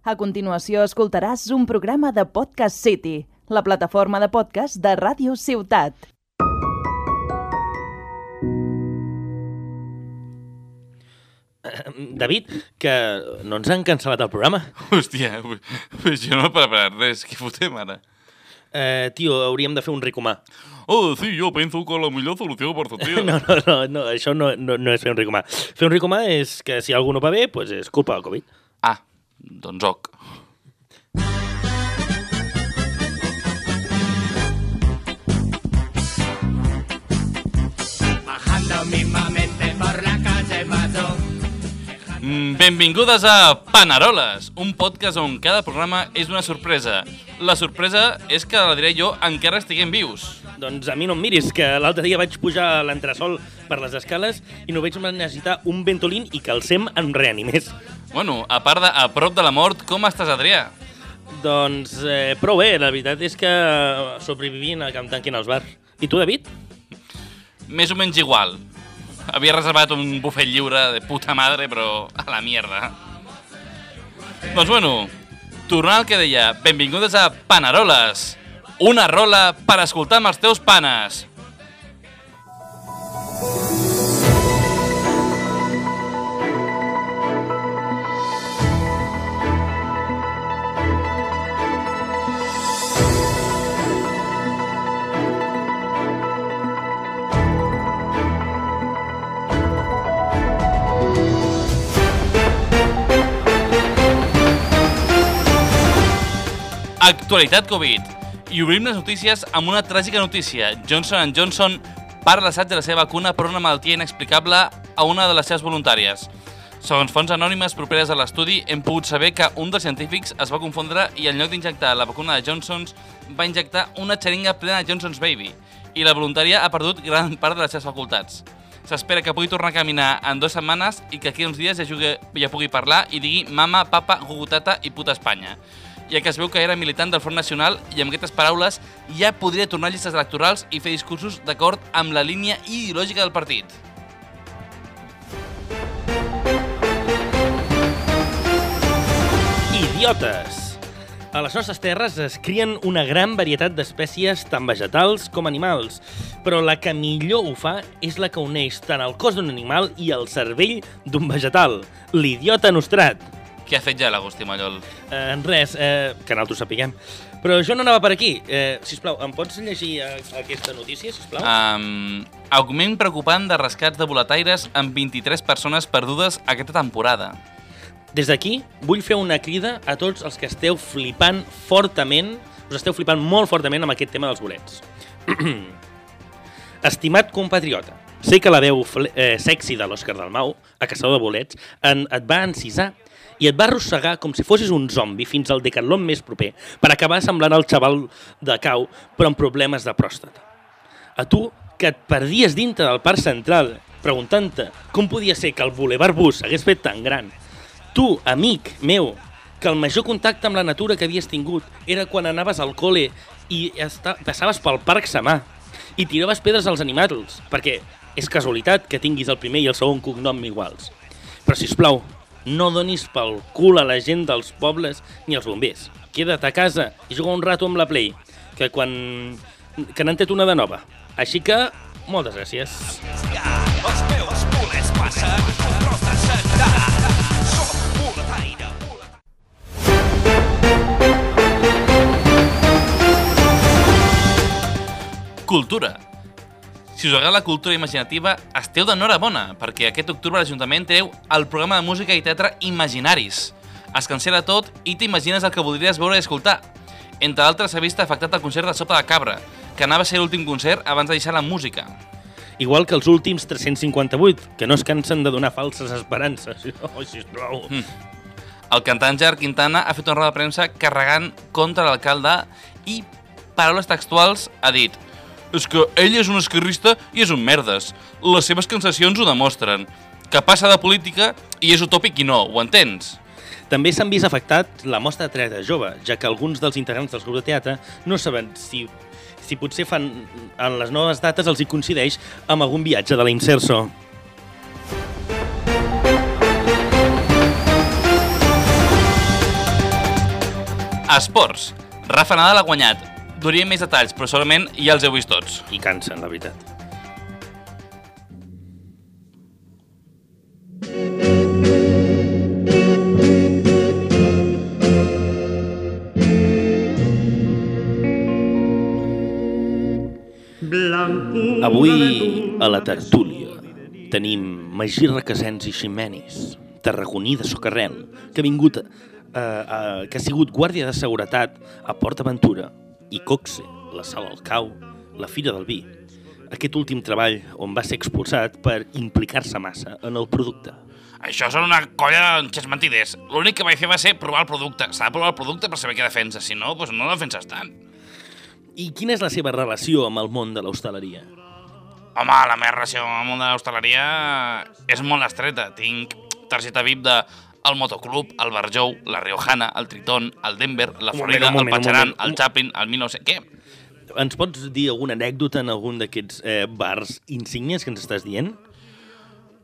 A continuació escoltaràs un programa de Podcast City, la plataforma de podcast de Ràdio Ciutat. David, que no ens han cancel·lat el programa. Hòstia, pues jo no he preparat res. Què fotem ara? Eh, tio, hauríem de fer un ricomà. Oh, sí, jo penso que la millor solució per tot dia. No, no, no, no això no, no, no és fer un ricomà. Fer un ricomà és que si algú no va bé, pues és culpa del Covid. Ah, doncs ok. Mm, Benvingudes a Panaroles, un podcast on cada programa és una sorpresa. La sorpresa és que la diré jo encara estiguem vius. Doncs a mi no em miris, que l'altre dia vaig pujar a l'entresol per les escales i no veig necessitar un ventolín i que el SEM em reanimés. Bueno, a part de a prop de la mort, com estàs, Adrià? Doncs eh, prou bé, la veritat és que sobrevivint a que em tanquin els bars. I tu, David? Més o menys igual. Havia reservat un bufet lliure de puta madre, però a la mierda. Doncs bueno, tornant al que deia, benvingudes a Panaroles, una rola per escoltar amb els teus panes. Actualitat Covid. I obrim les notícies amb una tràgica notícia. Johnson Johnson para l'assaig de la seva vacuna per una malaltia inexplicable a una de les seves voluntàries. Segons fonts anònimes properes a l'estudi, hem pogut saber que un dels científics es va confondre i en lloc d'injectar la vacuna de Johnson's, va injectar una xeringa plena de Johnson's Baby i la voluntària ha perdut gran part de les seves facultats. S'espera que pugui tornar a caminar en dues setmanes i que aquí uns dies ja, jugui, ja pugui parlar i digui mama, papa, gugutata i puta Espanya ja que es veu que era militant del Front Nacional i amb aquestes paraules ja podria tornar a llistes electorals i fer discursos d'acord amb la línia ideològica del partit. Idiotes! A les nostres terres es crien una gran varietat d'espècies tant vegetals com animals, però la que millor ho fa és la que uneix tant el cos d'un animal i el cervell d'un vegetal, l'idiota nostrat. Què ha fet ja l'Agustí Mallol? Eh, res, eh, que nosaltres sapiguem. Però jo no anava per aquí. Eh, sisplau, em pots llegir eh, aquesta notícia, sisplau? Um, augment preocupant de rescats de boletaires amb 23 persones perdudes aquesta temporada. Des d'aquí vull fer una crida a tots els que esteu flipant fortament, us esteu flipant molt fortament amb aquest tema dels bolets. Estimat compatriota, sé que la veu eh, sexy de l'Òscar Dalmau, a Caçador de Bolets, en, et va encisar i et va arrossegar com si fossis un zombi fins al decatlon més proper per acabar semblant el xaval de cau però amb problemes de pròstata. A tu, que et perdies dintre del parc central preguntant-te com podia ser que el Boulevard Bus hagués fet tan gran. Tu, amic meu, que el major contacte amb la natura que havies tingut era quan anaves al col·le i passaves pel Parc Samà i tiraves pedres als animals, perquè és casualitat que tinguis el primer i el segon cognom iguals. Però, si plau, no donis pel cul a la gent dels pobles ni als bombers. Queda't a casa i juga un rato amb la Play, que quan... que n'han tret una de nova. Així que, moltes gràcies. Cultura. Si us agrada la cultura imaginativa, esteu d'enhorabona, perquè aquest octubre l'Ajuntament treu el programa de música i teatre Imaginaris. Es cancela tot i t'imagines el que voldries veure i escoltar. Entre d'altres, s'ha vist afectat el concert de Sopa de Cabra, que anava a ser l'últim concert abans de deixar la música. Igual que els últims 358, que no es cansen de donar falses esperances. Oh, sisplau. Mm. El cantant Gerard Quintana ha fet una roda de premsa carregant contra l'alcalde i, paraules textuals, ha dit és que ell és un esquerrista i és un merdes. Les seves concessions ho demostren. Que passa de política i és utòpic i no, ho entens? També s'han vist afectat la mostra de teatre jove, ja que alguns dels integrants dels grups de teatre no saben si, si potser fan en les noves dates els hi coincideix amb algun viatge de la Inserso. Esports. Rafa Nadal ha guanyat. Donaria més detalls, però segurament ja els heu vist tots. I cansen, la veritat. Avui, a la tertúlia, tenim Magí Requesens i Ximenis, tarragoní de Socarrel, que ha vingut, eh, eh, que ha sigut guàrdia de seguretat a Port Aventura, i Coxe, la Sala al Cau, la Fira del Vi. Aquest últim treball on va ser expulsat per implicar-se massa en el producte. Això són una colla de mentiders. L'únic que vaig fer va ser provar el producte. S'ha de provar el producte per saber què defensa. Si no, doncs no defenses tant. I quina és la seva relació amb el món de l'hostaleria? Home, la meva relació amb el món de l'hostaleria és molt estreta. Tinc targeta VIP de el Motoclub, el Barjou, la Riojana, el Triton, el Denver, la Florida, moment, moment, el Patxaran, el Chaplin, el 1900... Què? Ens pots dir alguna anècdota en algun d'aquests eh, bars insígnies que ens estàs dient?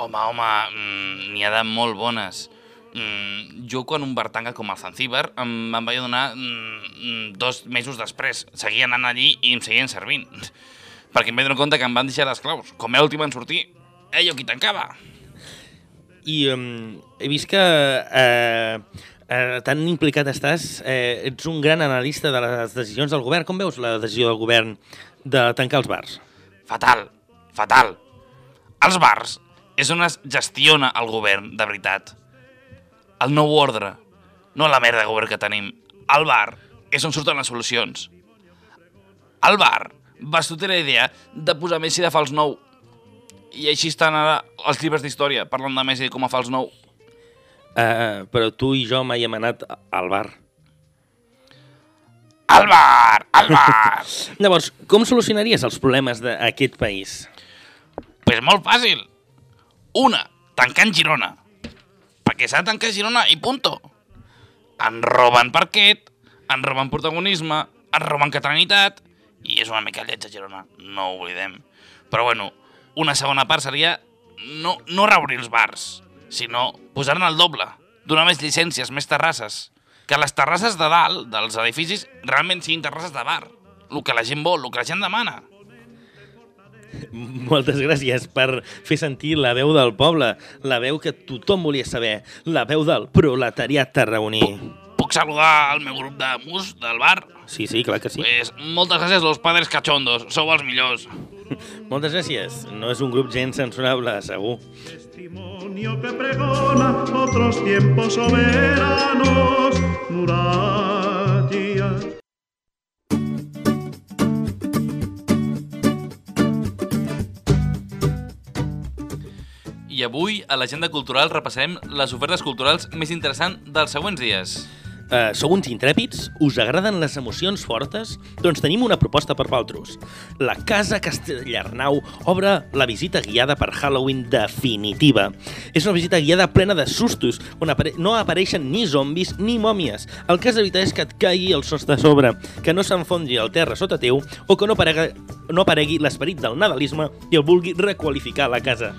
Home, home, mm, n'hi ha de molt bones. Mm, jo quan un bar tanca com el Zanzíbar em, em vaig adonar mm, dos mesos després. Seguia anant allí i em seguien servint. Perquè em vaig donar compte que em van deixar les claus. Com era l'últim en sortir, ell jo qui tancava. I um, he vist que eh, eh, tan implicat estàs, eh, ets un gran analista de les decisions del govern. Com veus la decisió del govern de tancar els bars? Fatal, fatal. Els bars és on es gestiona el govern, de veritat. El nou ordre, no la merda de govern que tenim. El bar és on surten les solucions. El bar va sortir la idea de posar Messi de fals nou. I així estan ara els llibres d'història, parlant de Messi com a fals nou. Uh, però tu i jo mai hem anat al bar. El bar, el bar! Llavors, com solucionaries els problemes d'aquest país? pues molt fàcil. Una, tancant Girona. Perquè s'ha de tancar Girona i punto. En roben parquet, en roben protagonisme, en roben catalanitat, i és una mica lleig a Girona, no ho oblidem. Però bueno, una segona part seria no, no reobrir els bars, sinó posar-ne el doble, donar més llicències, més terrasses. Que les terrasses de dalt, dels edificis, realment siguin terrasses de bar. El que la gent vol, el que la gent demana. Moltes gràcies per fer sentir la veu del poble, la veu que tothom volia saber, la veu del proletariat tarragoní. Puc saludar al meu grup de mus del bar? Sí, sí, clar que sí. Pues moltes gràcies los padres cachondos, sou els millors. Moltes gràcies. No és un grup gens censurable, segur. Testimonio que pregona otros tiempos soberanos, murallas. I avui, a l'agenda cultural, repassarem les ofertes culturals més interessants dels següents dies. Uh, sou uns intrèpids? Us agraden les emocions fortes? Doncs tenim una proposta per vosaltres. La Casa Castellarnau obre la visita guiada per Halloween definitiva. És una visita guiada plena de sustos, on apare no apareixen ni zombis ni mòmies. El que has d'evitar és que et caigui el sostre a sobre, que no s'enfongi el terra sota teu o que no aparegui, no aparegui l'esperit del nadalisme i el vulgui requalificar la casa.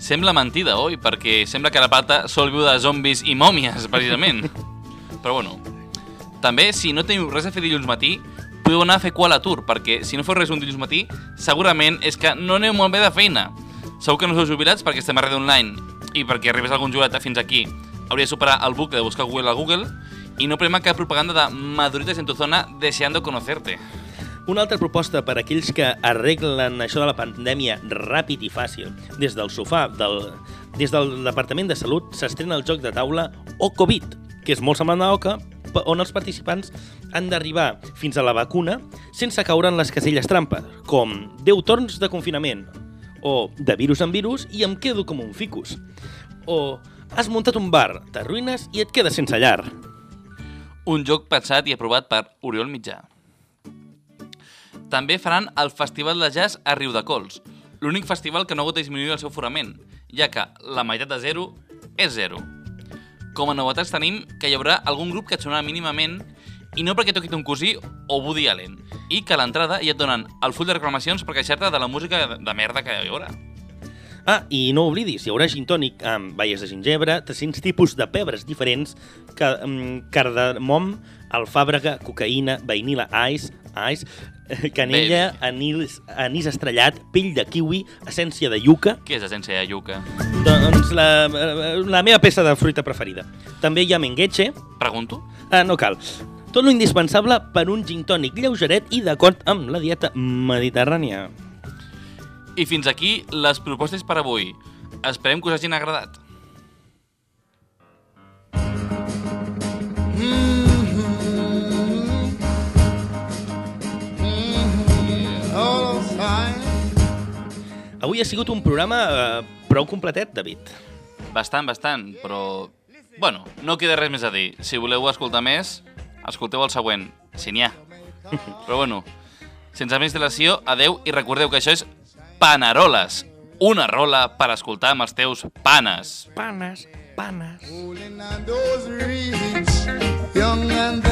Sembla mentida, oi? Perquè sembla que la pata sol viu de zombis i mòmies, precisament. Però bueno, també, si no teniu res a fer dilluns matí, podeu anar a fer qual a l'atur, perquè si no feu res un dilluns matí, segurament és que no aneu molt bé de feina. Segur que no sou jubilats perquè estem a ràdio online i perquè arribés algun jubilat fins aquí hauria de superar el bucle de buscar Google a Google i no prema cap propaganda de maduritas en tu zona deseando conocerte. Una altra proposta per a aquells que arreglen això de la pandèmia ràpid i fàcil. Des del sofà, del, des del Departament de Salut, s'estrena el joc de taula O Covid, que és molt semblant a Oca, on els participants han d'arribar fins a la vacuna sense caure en les caselles trampes, com 10 torns de confinament, o de virus en virus i em quedo com un ficus, o has muntat un bar, t'arruïnes i et quedes sense llar. Un joc pensat i aprovat per Oriol Mitjà. També faran el Festival de Jazz a Riudecols, l'únic festival que no ha hagut de disminuir el seu forament, ja que la meitat de zero és zero. Com a novetats tenim que hi haurà algun grup que et sonarà mínimament i no perquè toqui ton cosí o Woody Allen, i que a l'entrada ja et donen el full de reclamacions per queixar-te de la música de, merda que hi haurà. Ah, i no oblidis, hi haurà gin tònic amb baies de gingebre, 300 tipus de pebres diferents, ca, um, cardamom, alfàbrega, cocaïna, vainila ice, ice canella, anís, anís estrellat, pell de kiwi, essència de yuca, Què és essència de yuca? doncs la, la meva peça de fruita preferida. També hi ha mengueche, Pregunto? ah, no cal. Tot lo indispensable per un gin tònic lleugeret i d'acord amb la dieta mediterrània. I fins aquí les propostes per avui. Esperem que us hagin agradat. Avui ha sigut un programa eh, prou completet, David. Bastant, bastant, però... Bueno, no queda res més a dir. Si voleu escoltar més, escolteu el següent, si n'hi ha. Però bueno, sense més dilació, adeu i recordeu que això és Panaroles, una rola per escoltar amb els teus panes. Panes, panes. On those younger than